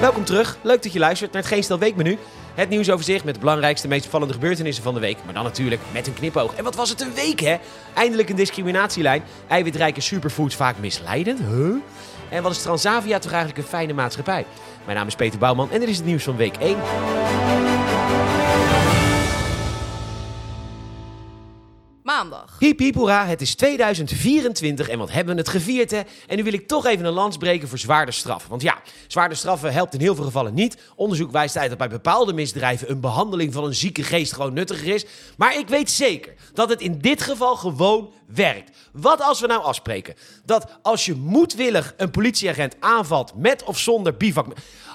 Welkom terug. Leuk dat je luistert naar het Geen Stel Weekmenu. Het nieuwsoverzicht met de belangrijkste, meest opvallende gebeurtenissen van de week. Maar dan natuurlijk met een knipoog. En wat was het een week, hè? Eindelijk een discriminatielijn. Eiwitrijke superfoods vaak misleidend. En wat is Transavia toch eigenlijk een fijne maatschappij? Mijn naam is Peter Bouwman en dit is het nieuws van week 1. Maandag. Het is 2024 en wat hebben we het gevierd hè? En nu wil ik toch even een lans breken voor zwaarder straffen. Want ja, zwaarder straffen helpt in heel veel gevallen niet. Onderzoek wijst uit dat bij bepaalde misdrijven een behandeling van een zieke geest gewoon nuttiger is. Maar ik weet zeker dat het in dit geval gewoon werkt. Wat als we nou afspreken dat als je moedwillig een politieagent aanvalt met of zonder bivak...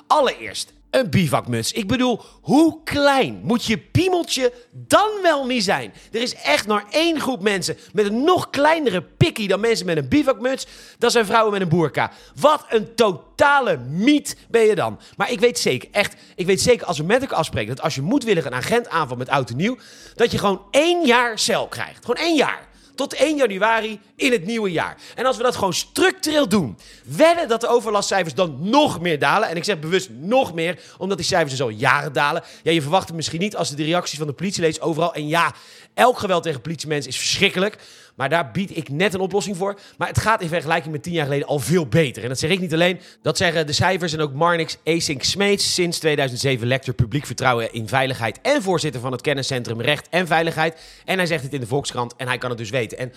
Allereerst, een bivakmuts. Ik bedoel, hoe klein moet je piemeltje dan wel niet zijn? Er is echt maar één groep mensen met een nog kleinere pikkie dan mensen met een bivakmuts. Dat zijn vrouwen met een boerka. Wat een totale miet ben je dan. Maar ik weet zeker, echt, ik weet zeker als we met elkaar afspreken... dat als je moedwillig een agent aanvalt met oud en nieuw... dat je gewoon één jaar cel krijgt. Gewoon één jaar. Tot 1 januari in het nieuwe jaar. En als we dat gewoon structureel doen, wedden dat de overlastcijfers dan nog meer dalen. En ik zeg bewust nog meer, omdat die cijfers dus al jaren dalen. Ja, je verwacht het misschien niet als je de reacties van de politie leest overal. En ja, elk geweld tegen politiemensen is verschrikkelijk. Maar daar bied ik net een oplossing voor. Maar het gaat in vergelijking met tien jaar geleden al veel beter. En dat zeg ik niet alleen. Dat zeggen de cijfers en ook Marnix Async Smeets. Sinds 2007 lector publiek vertrouwen in veiligheid. En voorzitter van het kenniscentrum Recht en Veiligheid. En hij zegt het in de Volkskrant en hij kan het dus weten. En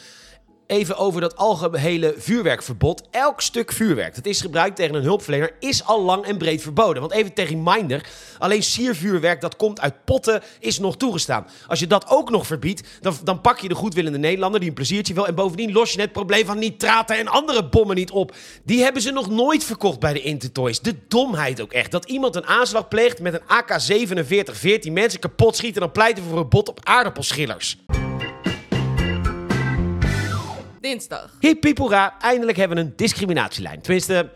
Even over dat algehele vuurwerkverbod. Elk stuk vuurwerk dat is gebruikt tegen een hulpverlener is al lang en breed verboden. Want even tegen reminder, alleen siervuurwerk dat komt uit potten is nog toegestaan. Als je dat ook nog verbiedt, dan, dan pak je de goedwillende Nederlander die een pleziertje wil. En bovendien los je het probleem van nitraten en andere bommen niet op. Die hebben ze nog nooit verkocht bij de Intertoys. De domheid ook echt. Dat iemand een aanslag pleegt met een AK-47, 14 mensen kapot schiet en dan pleiten voor een verbod op aardappelschillers. Dinsdag. Hip eindelijk hebben we een discriminatielijn. Tenminste,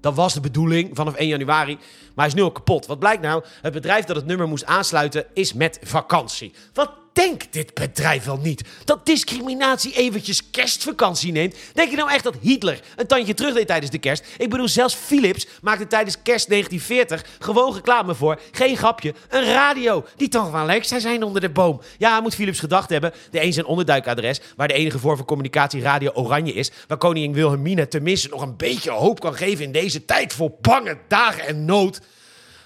dat was de bedoeling vanaf 1 januari. Maar hij is nu al kapot. Wat blijkt nou? Het bedrijf dat het nummer moest aansluiten is met vakantie. Wat denkt dit bedrijf wel niet? Dat discriminatie eventjes kerstvakantie neemt? Denk je nou echt dat Hitler een tandje terug deed tijdens de kerst? Ik bedoel, zelfs Philips maakte tijdens kerst 1940 gewoon reclame voor. Geen grapje, een radio. Die toch wel leuk zou zijn onder de boom. Ja, moet Philips gedacht hebben. De een zijn onderduikadres, waar de enige vorm van communicatie Radio Oranje is. Waar koningin Wilhelmina tenminste nog een beetje hoop kan geven in deze tijd vol bange dagen en nood.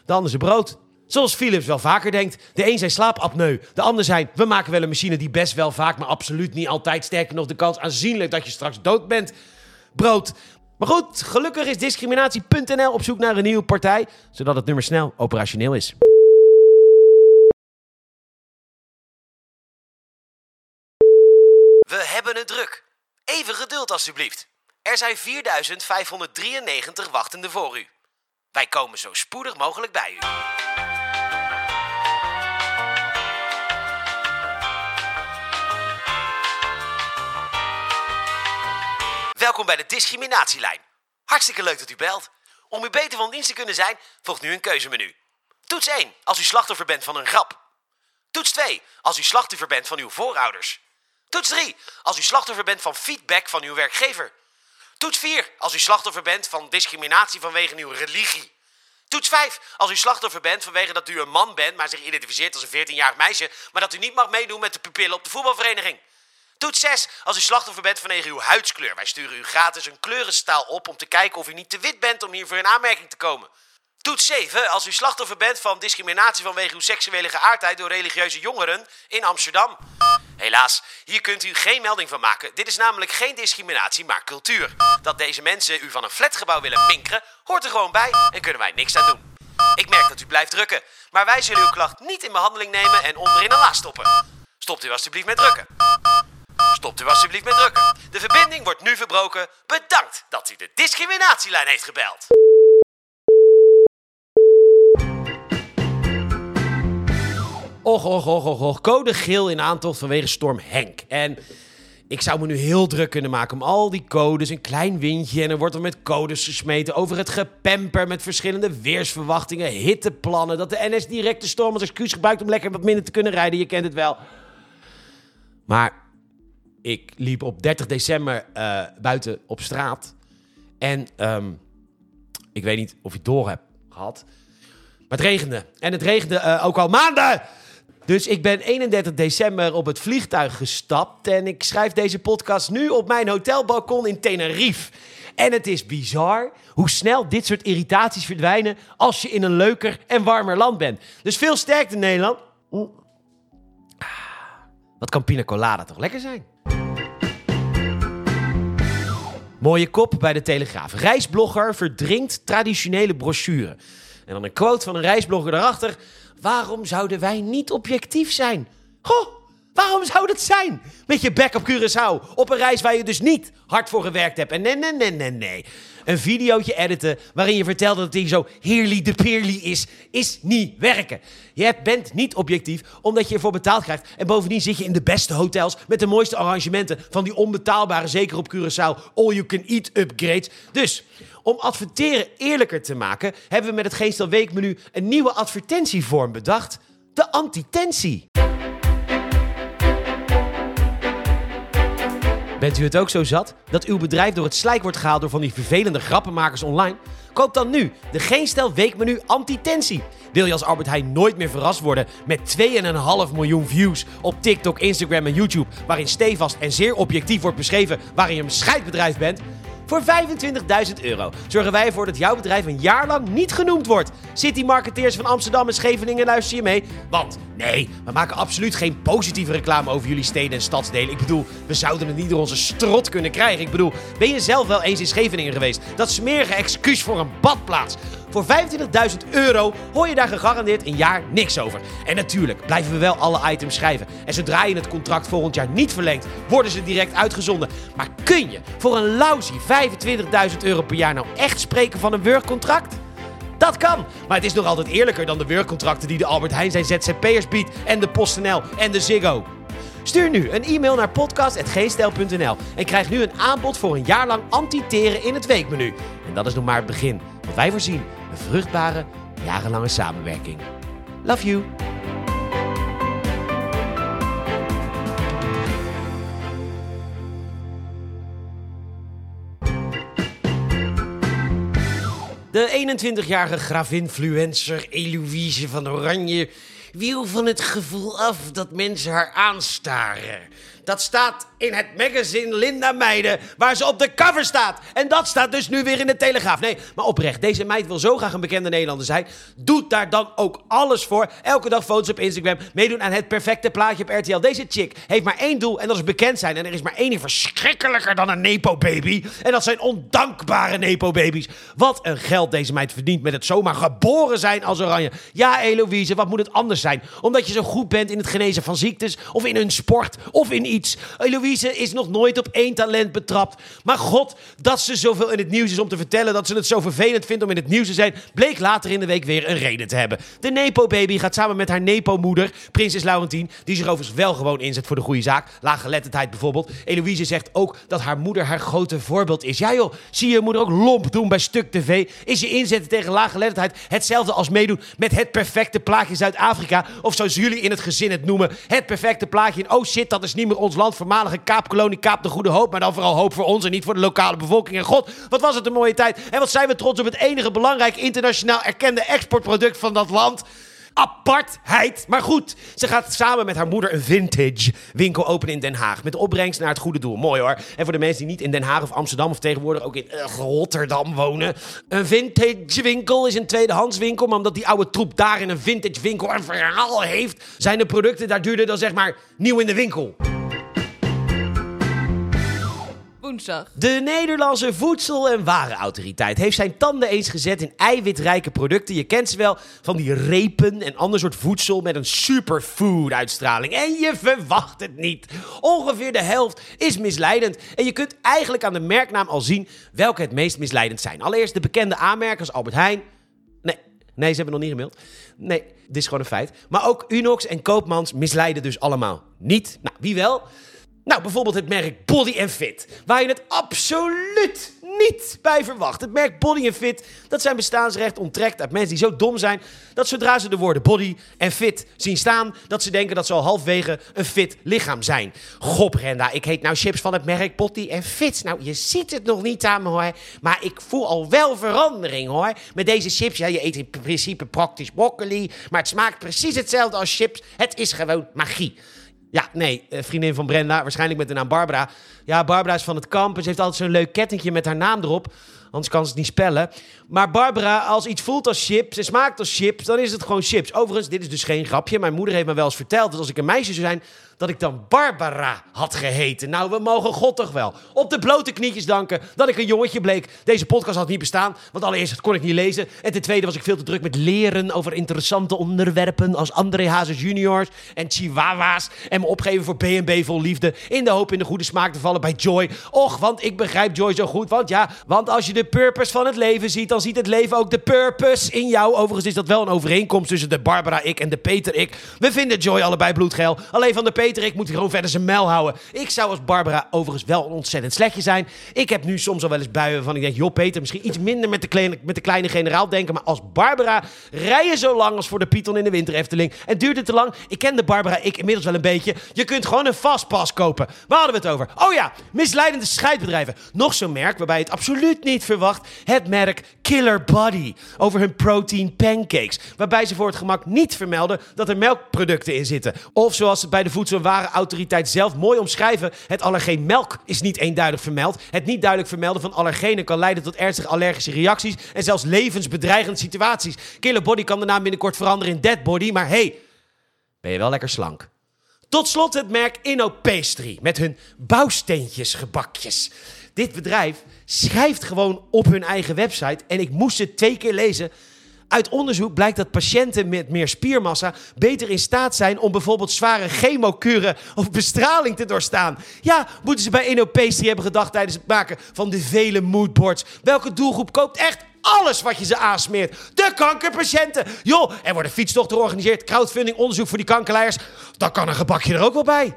De zijn brood. Zoals Philips wel vaker denkt. De een zijn slaapapneu. De ander zijn, we maken wel een machine die best wel vaak, maar absoluut niet altijd. Sterker nog, de kans aanzienlijk dat je straks dood bent. Brood. Maar goed, gelukkig is discriminatie.nl op zoek naar een nieuwe partij, zodat het nummer snel operationeel is. We hebben het druk. Even geduld alstublieft. Er zijn 4593 wachtenden voor u. Wij komen zo spoedig mogelijk bij u. Welkom bij de discriminatielijn. Hartstikke leuk dat u belt. Om u beter van dienst te kunnen zijn, volgt nu een keuzemenu. Toets 1 als u slachtoffer bent van een grap. Toets 2 als u slachtoffer bent van uw voorouders. Toets 3 als u slachtoffer bent van feedback van uw werkgever. Toets 4 als u slachtoffer bent van discriminatie vanwege uw religie. Toets 5 als u slachtoffer bent vanwege dat u een man bent, maar zich identificeert als een 14-jarig meisje, maar dat u niet mag meedoen met de pupillen op de voetbalvereniging. Toets 6 als u slachtoffer bent vanwege uw huidskleur. Wij sturen u gratis een kleurenstaal op om te kijken of u niet te wit bent om hiervoor in aanmerking te komen. Toets 7 als u slachtoffer bent van discriminatie vanwege uw seksuele geaardheid door religieuze jongeren in Amsterdam. Helaas, hier kunt u geen melding van maken. Dit is namelijk geen discriminatie, maar cultuur. Dat deze mensen u van een flatgebouw willen pinkeren, hoort er gewoon bij en kunnen wij niks aan doen. Ik merk dat u blijft drukken, maar wij zullen uw klacht niet in behandeling nemen en onderin een la stoppen. Stopt u alstublieft met drukken. Stopt u alstublieft met drukken. De verbinding wordt nu verbroken. Bedankt dat u de discriminatielijn heeft gebeld. Och, och, och, och, och. Code geel in aantocht vanwege storm Henk. En ik zou me nu heel druk kunnen maken om al die codes. Een klein windje en er wordt er met codes gesmeten over het gepemper met verschillende weersverwachtingen, hitteplannen. Dat de NS direct de storm als excuus gebruikt om lekker wat minder te kunnen rijden. Je kent het wel. Maar ik liep op 30 december eh, buiten op straat. En ehm, ik weet niet of je het door hebt gehad. Maar het regende. En het regende eh, ook al maanden. Dus ik ben 31 december op het vliegtuig gestapt. En ik schrijf deze podcast nu op mijn hotelbalkon in Tenerife. En het is bizar hoe snel dit soort irritaties verdwijnen als je in een leuker en warmer land bent. Dus veel sterkte Nederland. Ah, Wat kan pina colada toch lekker zijn? Mooie kop bij de Telegraaf. Reisblogger verdrinkt traditionele brochure. En dan een quote van een reisblogger daarachter. Waarom zouden wij niet objectief zijn? Goh, waarom zou dat zijn? Met je bek op Curaçao. Op een reis waar je dus niet hard voor gewerkt hebt. En nee, nee, nee, nee, nee. Een videootje editen waarin je vertelt dat het ding zo heerly de peerly is, is niet werken. Je bent niet objectief omdat je ervoor betaald krijgt. En bovendien zit je in de beste hotels met de mooiste arrangementen van die onbetaalbare, zeker op Curaçao, all-you-can-eat upgrades. Dus om adverteren eerlijker te maken, hebben we met het Geen Stel Weekmenu een nieuwe advertentievorm bedacht. De antitentie. Bent u het ook zo zat dat uw bedrijf door het slijk wordt gehaald door van die vervelende grappenmakers online? Koop dan nu de Geen Stel Weekmenu Antitentie. Wil je als Albert Heijn nooit meer verrast worden met 2,5 miljoen views op TikTok, Instagram en YouTube, waarin stevast en zeer objectief wordt beschreven waarin je een scheidbedrijf bent? Voor 25.000 euro zorgen wij ervoor dat jouw bedrijf een jaar lang niet genoemd wordt. City Marketeers van Amsterdam en Scheveningen, luister je mee? Want nee, we maken absoluut geen positieve reclame over jullie steden en stadsdelen. Ik bedoel, we zouden het niet door onze strot kunnen krijgen. Ik bedoel, ben je zelf wel eens in Scheveningen geweest? Dat smerige excuus voor een badplaats. Voor 25.000 euro hoor je daar gegarandeerd een jaar niks over. En natuurlijk blijven we wel alle items schrijven. En zodra je het contract volgend jaar niet verlengt, worden ze direct uitgezonden. Maar kun je voor een lousy 25.000 euro per jaar nou echt spreken van een werkcontract? Dat kan, maar het is nog altijd eerlijker dan de werkcontracten die de Albert Heijn zijn ZZP'ers biedt en de PostNL en de Ziggo. Stuur nu een e-mail naar podcast.geestel.nl en krijg nu een aanbod voor een jaar lang antiteren in het weekmenu. En dat is nog maar het begin, want wij voorzien een vruchtbare, jarenlange samenwerking. Love you! De 21-jarige gravinfluencer Eloïse van Oranje wil van het gevoel af dat mensen haar aanstaren. Dat staat in het magazine Linda Meijden, waar ze op de cover staat. En dat staat dus nu weer in de Telegraaf. Nee, maar oprecht, deze meid wil zo graag een bekende Nederlander zijn. Doet daar dan ook alles voor. Elke dag foto's op Instagram, meedoen aan het perfecte plaatje op RTL. Deze chick heeft maar één doel en dat is bekend zijn. En er is maar één verschrikkelijker dan een Nepo-baby. En dat zijn ondankbare Nepo-babies. Wat een geld deze meid verdient met het zomaar geboren zijn als oranje. Ja, Eloïse, wat moet het anders zijn? Omdat je zo goed bent in het genezen van ziektes, of in een sport, of in Eloïse is nog nooit op één talent betrapt. Maar god, dat ze zoveel in het nieuws is om te vertellen dat ze het zo vervelend vindt om in het nieuws te zijn, bleek later in de week weer een reden te hebben. De Nepo-baby gaat samen met haar Nepo-moeder, prinses Laurentien, die zich overigens wel gewoon inzet voor de goede zaak. Laaggeletterdheid bijvoorbeeld. Eloïse zegt ook dat haar moeder haar grote voorbeeld is. Ja joh, zie je moeder ook lomp doen bij Stuk TV? Is je inzetten tegen laaggeletterdheid hetzelfde als meedoen met het perfecte plaatje Zuid-Afrika? Of zoals jullie in het gezin het noemen, het perfecte plaatje in oh shit, dat is niet meer ons land, voormalige kaapkolonie Kaap de Goede Hoop, maar dan vooral hoop voor ons en niet voor de lokale bevolking. En god, wat was het een mooie tijd. En wat zijn we trots op het enige belangrijk internationaal erkende exportproduct van dat land. Apartheid. Maar goed, ze gaat samen met haar moeder een vintage winkel openen in Den Haag. Met opbrengst naar het goede doel. Mooi hoor. En voor de mensen die niet in Den Haag of Amsterdam of tegenwoordig ook in eh, Rotterdam wonen. Een vintage winkel is een tweedehands winkel. Maar omdat die oude troep daar in een vintage winkel een verhaal heeft, zijn de producten daar duurder dan zeg maar nieuw in de winkel. De Nederlandse Voedsel- en Warenautoriteit heeft zijn tanden eens gezet in eiwitrijke producten. Je kent ze wel van die repen en ander soort voedsel met een superfood-uitstraling. En je verwacht het niet. Ongeveer de helft is misleidend. En je kunt eigenlijk aan de merknaam al zien welke het meest misleidend zijn. Allereerst de bekende aanmerkers Albert Heijn. Nee, nee, ze hebben nog niet gemaild. Nee, dit is gewoon een feit. Maar ook Unox en Koopmans misleiden dus allemaal niet. Nou, wie wel? Nou, bijvoorbeeld het merk Body Fit, waar je het absoluut niet bij verwacht. Het merk Body Fit, dat zijn bestaansrecht onttrekt uit mensen die zo dom zijn dat zodra ze de woorden body en fit zien staan, dat ze denken dat ze al halfwege een fit lichaam zijn. Goh, Brenda, ik heet nou chips van het merk Body en Fit. Nou, je ziet het nog niet aan me hoor, maar ik voel al wel verandering hoor. Met deze chips, ja, je eet in principe praktisch broccoli, maar het smaakt precies hetzelfde als chips. Het is gewoon magie. Ja, nee, eh, vriendin van Brenda, waarschijnlijk met de naam Barbara. Ja, Barbara is van het kamp en ze heeft altijd zo'n leuk kettingje met haar naam erop. Anders kan ze het niet spellen. Maar Barbara, als iets voelt als chips en smaakt als chips, dan is het gewoon chips. Overigens, dit is dus geen grapje. Mijn moeder heeft me wel eens verteld dat als ik een meisje zou zijn, dat ik dan Barbara had geheten. Nou, we mogen God toch wel op de blote knietjes danken dat ik een jongetje bleek. Deze podcast had niet bestaan, want allereerst kon ik niet lezen. En ten tweede was ik veel te druk met leren over interessante onderwerpen als André Hazes juniors en chihuahua's. En me opgeven voor B&B vol liefde in de hoop in de goede smaak te vallen bij Joy. Och, want ik begrijp Joy zo goed. Want ja, want als je de purpose van het leven ziet, dan ziet het leven ook de purpose in jou. Overigens is dat wel een overeenkomst tussen de Barbara ik en de Peter ik. We vinden Joy allebei bloedgeil. Alleen van de Peter Peter, ik moet gewoon verder zijn mel houden. Ik zou als Barbara overigens wel een ontzettend slechtje zijn. Ik heb nu soms al wel eens buien van, ik denk, joh Peter, misschien iets minder met de, kleine, met de kleine generaal denken. Maar als Barbara, rij je zo lang als voor de Python in de winter Efteling. En duurt het te lang? Ik ken de Barbara, ik inmiddels wel een beetje. Je kunt gewoon een fastpass kopen. Waar hadden we het over? Oh ja, misleidende scheidbedrijven. Nog zo'n merk waarbij je het absoluut niet verwacht. Het merk Killer Body. Over hun protein pancakes. Waarbij ze voor het gemak niet vermelden dat er melkproducten in zitten. Of zoals het bij de voedsel- ware autoriteit zelf mooi omschrijven. Het allergeen melk is niet eenduidig vermeld. Het niet duidelijk vermelden van allergenen kan leiden tot ernstige allergische reacties en zelfs levensbedreigende situaties. Killer Body kan de naam binnenkort veranderen in Dead Body, maar hey, ben je wel lekker slank. Tot slot het merk Inno Pastry met hun bouwsteentjes gebakjes. Dit bedrijf schrijft gewoon op hun eigen website en ik moest het twee keer lezen uit onderzoek blijkt dat patiënten met meer spiermassa beter in staat zijn om bijvoorbeeld zware chemokuren of bestraling te doorstaan. Ja, moeten ze bij Inopastry hebben gedacht tijdens het maken van de vele moodboards. Welke doelgroep koopt echt alles wat je ze aansmeert. De kankerpatiënten. Joh, er worden fietstochten georganiseerd, crowdfunding, onderzoek voor die kankerleiers. Dan kan een gebakje er ook wel bij.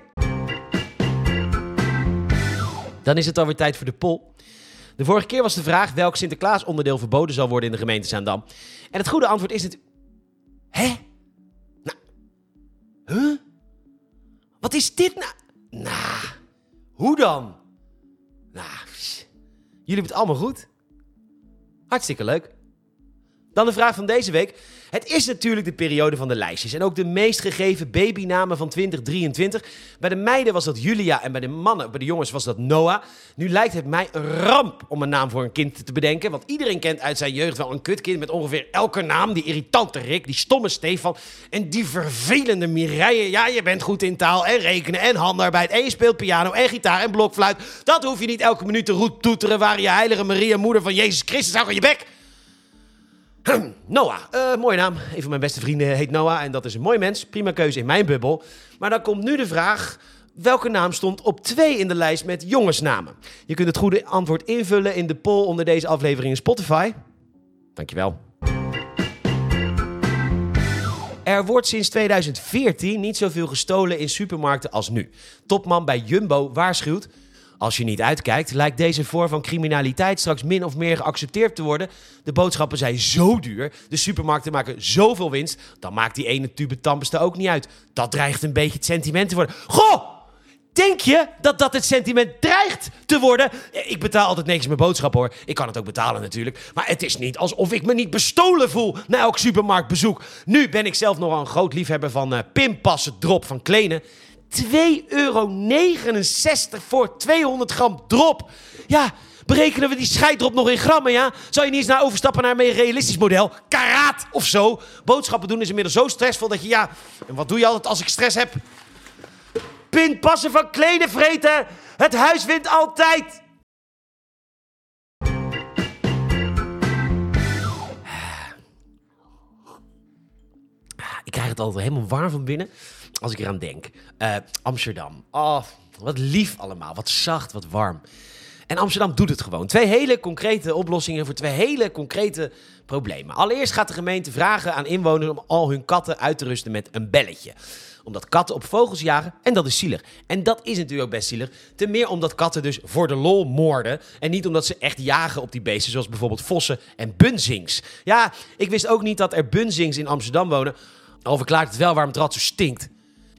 Dan is het alweer tijd voor de poll. De vorige keer was de vraag welk Sinterklaas onderdeel verboden zal worden in de gemeente Zaandam. En het goede antwoord is het... Hè? Nou... Huh? Wat is dit nou? Nou... Hoe dan? Nou... Jullie hebben het allemaal goed. Hartstikke leuk. Dan de vraag van deze week. Het is natuurlijk de periode van de lijstjes. En ook de meest gegeven babynamen van 2023. Bij de meiden was dat Julia en bij de mannen, bij de jongens was dat Noah. Nu lijkt het mij een ramp om een naam voor een kind te bedenken. Want iedereen kent uit zijn jeugd wel een kutkind met ongeveer elke naam. Die irritante Rick, die stomme Stefan en die vervelende Mireille. Ja, je bent goed in taal en rekenen en handarbeid. En je speelt piano en gitaar en blokfluit. Dat hoef je niet elke minuut te roet toeteren waar je heilige Maria, moeder van Jezus Christus, hou je bek. Noah, uh, mooie naam. Een van mijn beste vrienden heet Noah en dat is een mooi mens. Prima keuze in mijn bubbel. Maar dan komt nu de vraag: welke naam stond op 2 in de lijst met jongensnamen? Je kunt het goede antwoord invullen in de poll onder deze aflevering in Spotify. Dankjewel. Er wordt sinds 2014 niet zoveel gestolen in supermarkten als nu. Topman bij Jumbo waarschuwt als je niet uitkijkt, lijkt deze vorm van criminaliteit straks min of meer geaccepteerd te worden. De boodschappen zijn zo duur, de supermarkten maken zoveel winst, dan maakt die ene tube tandpasta ook niet uit. Dat dreigt een beetje het sentiment te worden. Goh! Denk je dat dat het sentiment dreigt te worden? Ik betaal altijd netjes mijn boodschap hoor. Ik kan het ook betalen natuurlijk. Maar het is niet alsof ik me niet bestolen voel na elk supermarktbezoek. Nu ben ik zelf nogal een groot liefhebber van uh, pinpassen drop van Klenen. 2,69 euro voor 200 gram drop. Ja, berekenen we die scheiddrop nog in grammen, ja? Zou je niet eens naar overstappen naar een meer realistisch model? Karaat of zo? Boodschappen doen is inmiddels zo stressvol dat je, ja... En wat doe je altijd als ik stress heb? Pinpassen van kleden vreten. Het huis wint altijd. Ik krijg het altijd helemaal warm van binnen als ik eraan denk. Uh, Amsterdam. Oh, wat lief allemaal. Wat zacht, wat warm. En Amsterdam doet het gewoon. Twee hele concrete oplossingen voor twee hele concrete problemen. Allereerst gaat de gemeente vragen aan inwoners om al hun katten uit te rusten met een belletje omdat katten op vogels jagen en dat is zielig. En dat is natuurlijk ook best zielig. Ten meer omdat katten dus voor de lol moorden. En niet omdat ze echt jagen op die beesten, zoals bijvoorbeeld vossen en bunzings. Ja, ik wist ook niet dat er bunzings in Amsterdam wonen. Al verklaart het wel waarom het rad zo stinkt.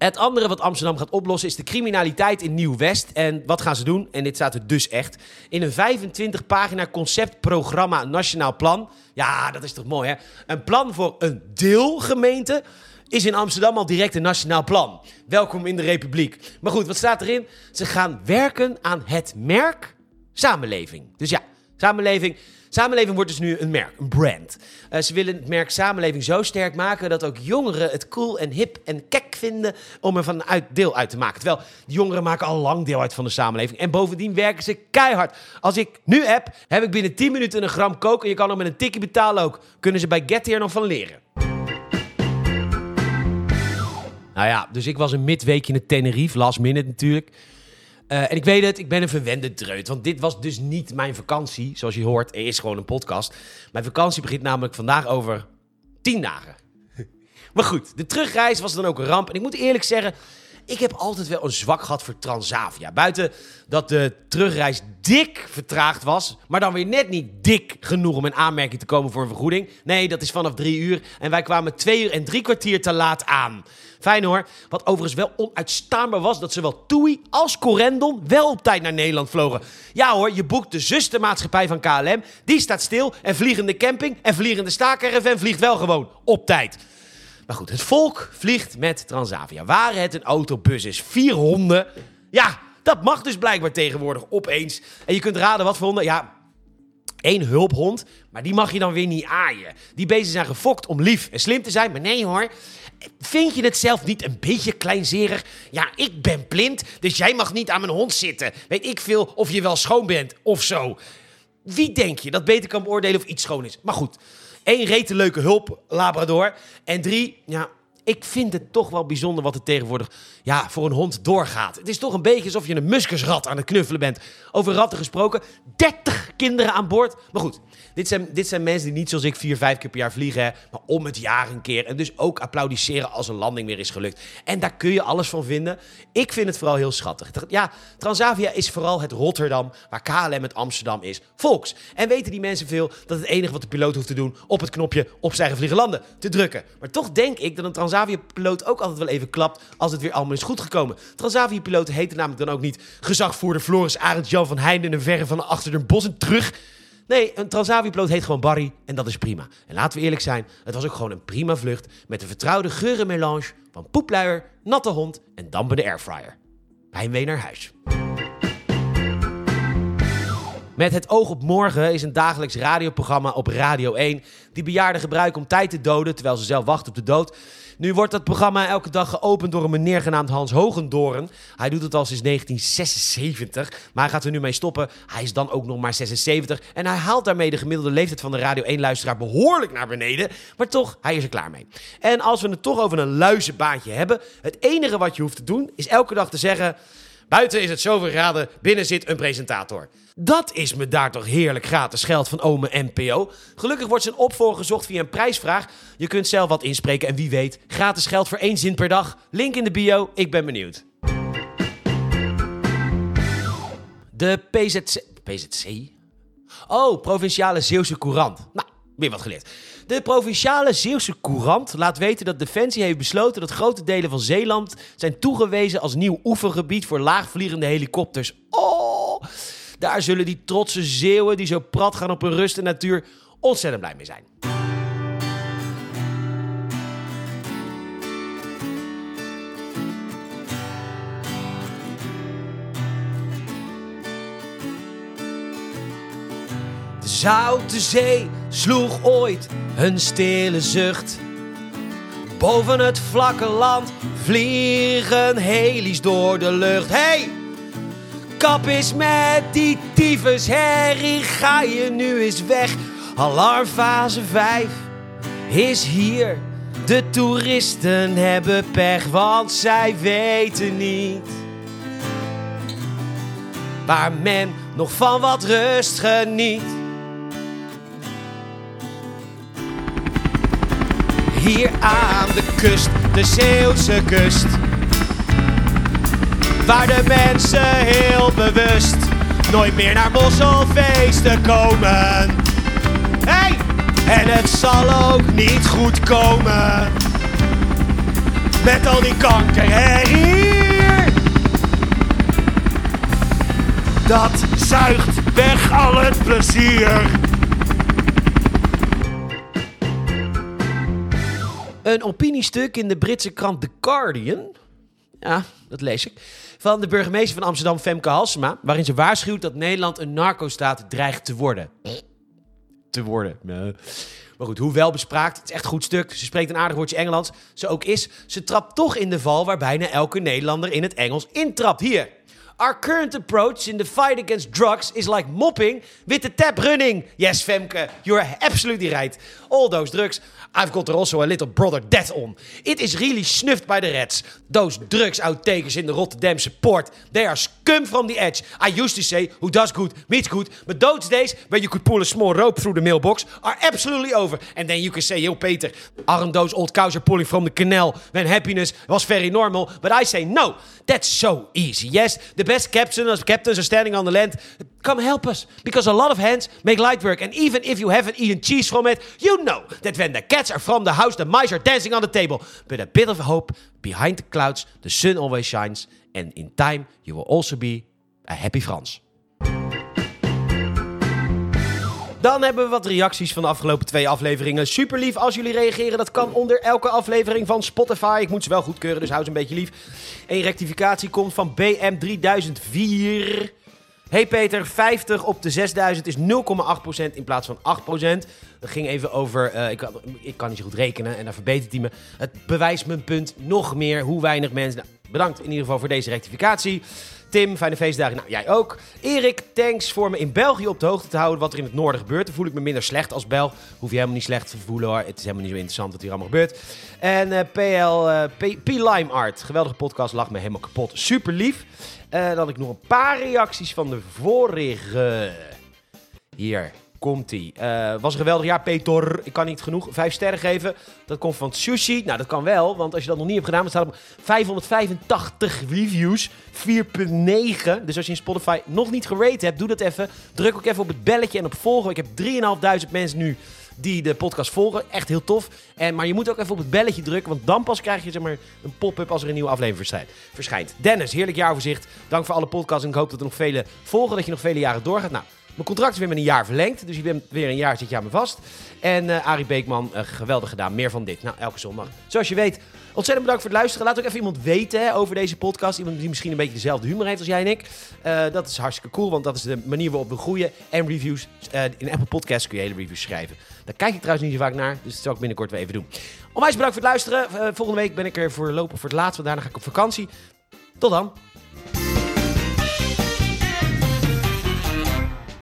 Het andere wat Amsterdam gaat oplossen is de criminaliteit in Nieuw-West. En wat gaan ze doen? En dit staat er dus echt. In een 25 pagina conceptprogramma Nationaal Plan. Ja, dat is toch mooi hè? Een plan voor een deelgemeente is in Amsterdam al direct een nationaal plan. Welkom in de Republiek. Maar goed, wat staat erin? Ze gaan werken aan het merk samenleving. Dus ja, samenleving. Samenleving wordt dus nu een merk, een brand. Uh, ze willen het merk samenleving zo sterk maken dat ook jongeren het cool en hip en kek vinden om er van uit, deel uit te maken. Terwijl jongeren maken al lang deel uit van de samenleving. En bovendien werken ze keihard. Als ik nu app, heb ik binnen 10 minuten een gram kook en je kan er met een tikje betalen ook. Kunnen ze bij Get hier nog van leren. Nou ja, dus ik was een midweekje in het Tenerife, last minute natuurlijk. Uh, en ik weet het, ik ben een verwende dreut. Want dit was dus niet mijn vakantie. Zoals je hoort, er is gewoon een podcast. Mijn vakantie begint namelijk vandaag over tien dagen. maar goed, de terugreis was dan ook een ramp. En ik moet eerlijk zeggen, ik heb altijd wel een zwak gehad voor Transavia. Buiten dat de terugreis dik vertraagd was, maar dan weer net niet dik genoeg om in aanmerking te komen voor een vergoeding. Nee, dat is vanaf drie uur. En wij kwamen twee uur en drie kwartier te laat aan. Fijn hoor. Wat overigens wel onuitstaanbaar was, dat zowel TUI als Corendon wel op tijd naar Nederland vlogen. Ja hoor, je boekt de zustermaatschappij van KLM. Die staat stil en vliegende camping en vliegende staakerven vliegt wel gewoon op tijd. Maar goed, het volk vliegt met Transavia. Waar het een autobus is, vier honden. Ja, dat mag dus blijkbaar tegenwoordig opeens. En je kunt raden wat voor honden. Ja, één hulphond, maar die mag je dan weer niet aaien. Die beesten zijn gefokt om lief en slim te zijn, maar nee hoor. Vind je het zelf niet een beetje kleinzerig? Ja, ik ben blind, dus jij mag niet aan mijn hond zitten. Weet ik veel of je wel schoon bent of zo. Wie denk je dat beter kan beoordelen of iets schoon is? Maar goed, één rete leuke hulp, Labrador. En drie, ja, ik vind het toch wel bijzonder wat er tegenwoordig ja, voor een hond doorgaat. Het is toch een beetje alsof je een muskusrat aan het knuffelen bent. Over ratten gesproken, 30 kinderen aan boord. Maar goed, dit zijn, dit zijn mensen die niet zoals ik vier, vijf keer per jaar vliegen, maar om het jaar een keer. En dus ook applaudisseren als een landing weer is gelukt. En daar kun je alles van vinden. Ik vind het vooral heel schattig. Ja, Transavia is vooral het Rotterdam, waar KLM het Amsterdam is. Volks. En weten die mensen veel dat het enige wat de piloot hoeft te doen, op het knopje op zijn vliegen landen te drukken. Maar toch denk ik dat een Transavia-piloot ook altijd wel even klapt als het weer allemaal is goed gekomen. Transavia-piloten heten namelijk dan ook niet gezagvoerder Floris Arend Jan van Heijn in een verre van achter de bos en terug. Nee, een Transavia-piloot heet gewoon Barry en dat is prima. En laten we eerlijk zijn, het was ook gewoon een prima vlucht met de vertrouwde geurenmelange van poepluier, natte hond en dampende airfryer. Heimwee naar huis. Met het oog op morgen is een dagelijks radioprogramma op Radio 1 die bejaarden gebruiken om tijd te doden terwijl ze zelf wachten op de dood. Nu wordt dat programma elke dag geopend door een meneer genaamd Hans Hogendoren. Hij doet het al sinds 1976, maar hij gaat er nu mee stoppen. Hij is dan ook nog maar 76 en hij haalt daarmee de gemiddelde leeftijd van de Radio 1-luisteraar behoorlijk naar beneden. Maar toch, hij is er klaar mee. En als we het toch over een luizenbaantje hebben, het enige wat je hoeft te doen is elke dag te zeggen... Buiten is het zoveel graden, binnen zit een presentator. Dat is me daar toch heerlijk gratis geld van ome NPO. Gelukkig wordt zijn opvolger gezocht via een prijsvraag. Je kunt zelf wat inspreken en wie weet, gratis geld voor één zin per dag. Link in de bio, ik ben benieuwd. De PZC... PZC? Oh, Provinciale Zeeuwse Courant. Nou, weer wat geleerd. De Provinciale Zeeuwse Courant laat weten dat Defensie heeft besloten dat grote delen van Zeeland zijn toegewezen als nieuw oefengebied voor laagvliegende helikopters. Oh, daar zullen die trotse Zeeuwen die zo prat gaan op hun rust natuur ontzettend blij mee zijn. De Zoute Zee sloeg ooit een stille zucht. Boven het vlakke land vliegen heli's door de lucht. Hey! Kap is met die tyfus herrie, ga je nu eens weg. Alarmfase 5 is hier. De toeristen hebben pech, want zij weten niet waar men nog van wat rust geniet. Hier aan de kust, de Zeeuwse kust. Waar de mensen heel bewust nooit meer naar mosselfeesten komen. Hey! En het zal ook niet goed komen. Met al die kanker hier. Dat zuigt weg al het plezier. Een opiniestuk in de Britse krant The Guardian. Ja, dat lees ik. Van de burgemeester van Amsterdam, Femke Halsema. Waarin ze waarschuwt dat Nederland een narco-staat dreigt te worden. Te worden. Nee. Maar goed, hoe wel bespraakt. Het is echt goed stuk. Ze spreekt een aardig woordje Engels. Ze ook is. Ze trapt toch in de val waar bijna elke Nederlander in het Engels intrapt. Hier. Our current approach in the fight against drugs is like mopping with the tap running. Yes, Femke, you're absolutely right. All those drugs, I've got also a little brother death on. It is really snuffed by the rats. Those drugs outtakers in the Rotterdamse port, they are scum from the edge. I used to say, who does good meets good, but those days where you could pull a small rope through the mailbox are absolutely over. And then you can say, yo Peter, aren't those old cows are pulling from the canal when happiness was very normal? But I say, no, that's so easy. Yes, the best captains, captains are standing on the land. Come help us, because a lot of hands make light work. And even if you haven't eaten cheese from it, you know that when the cats are from the house, the mice are dancing on the table. But a bit of hope behind the clouds, the sun always shines. And in time, you will also be a happy Frans. Dan hebben we wat reacties van de afgelopen twee afleveringen. Super lief als jullie reageren. Dat kan onder elke aflevering van Spotify. Ik moet ze wel goedkeuren, dus hou ze een beetje lief. Een rectificatie komt van BM3004. Hey Peter, 50 op de 6000 is 0,8% in plaats van 8%. Dat ging even over, eh, ik, kan- ik kan niet zo goed rekenen en daar verbetert hij me. Het bewijst mijn punt nog meer hoe weinig mensen... bedankt in ieder geval voor deze rectificatie. Tim, fijne feestdagen. Nou, jij ook. Erik, thanks voor me in België op de hoogte te houden wat er in het noorden gebeurt. Dan voel ik me minder slecht als Belg. Hoef je helemaal niet slecht te voelen hoor. Het is helemaal niet zo interessant wat hier allemaal gebeurt. En eh, PL, eh, P, P Lime Art, geweldige podcast, lag me helemaal kapot. Super lief. Eh, dan had ik nog een paar reacties van de vorige. Hier komt ie. Eh, was een geweldig jaar, Peter. Ik kan niet genoeg vijf sterren geven. Dat komt van Sushi. Nou, dat kan wel, want als je dat nog niet hebt gedaan, dan staat op 585 reviews, 4.9. Dus als je in Spotify nog niet gerate hebt, doe dat even. Druk ook even op het belletje en op volgen. Ik heb 3.500 mensen nu die de podcast volgen. Echt heel tof. En, maar je moet ook even op het belletje drukken, want dan pas krijg je zeg maar, een pop-up als er een nieuwe aflevering verschijnt. verschijnt. Dennis, heerlijk jaaroverzicht. Dank voor alle podcasts en ik hoop dat er nog vele volgen, dat je nog vele jaren doorgaat. Nou, mijn contract is weer met een jaar verlengd, dus je bent weer een jaar zit je aan me vast. En eh Arie Beekman, eh, geweldig gedaan. Meer van dit. Nou, elke zondag. Zoals je weet, ontzettend bedankt voor het luisteren. Laat ook even iemand weten hè, over deze podcast. Iemand die misschien een beetje dezelfde humor heeft als jij en ik. Eh, dat is hartstikke cool, want dat is de manier waarop we groeien. En reviews. in Apple Podcasts kun je hele reviews schrijven. Daar kijk ik trouwens niet zo vaak naar, dus dat zal ik binnenkort weer even doen. Onwijs bedankt voor het luisteren. Volgende week ben ik er voorlopig voor het laatst, want daarna ga ik op vakantie. Tot dan.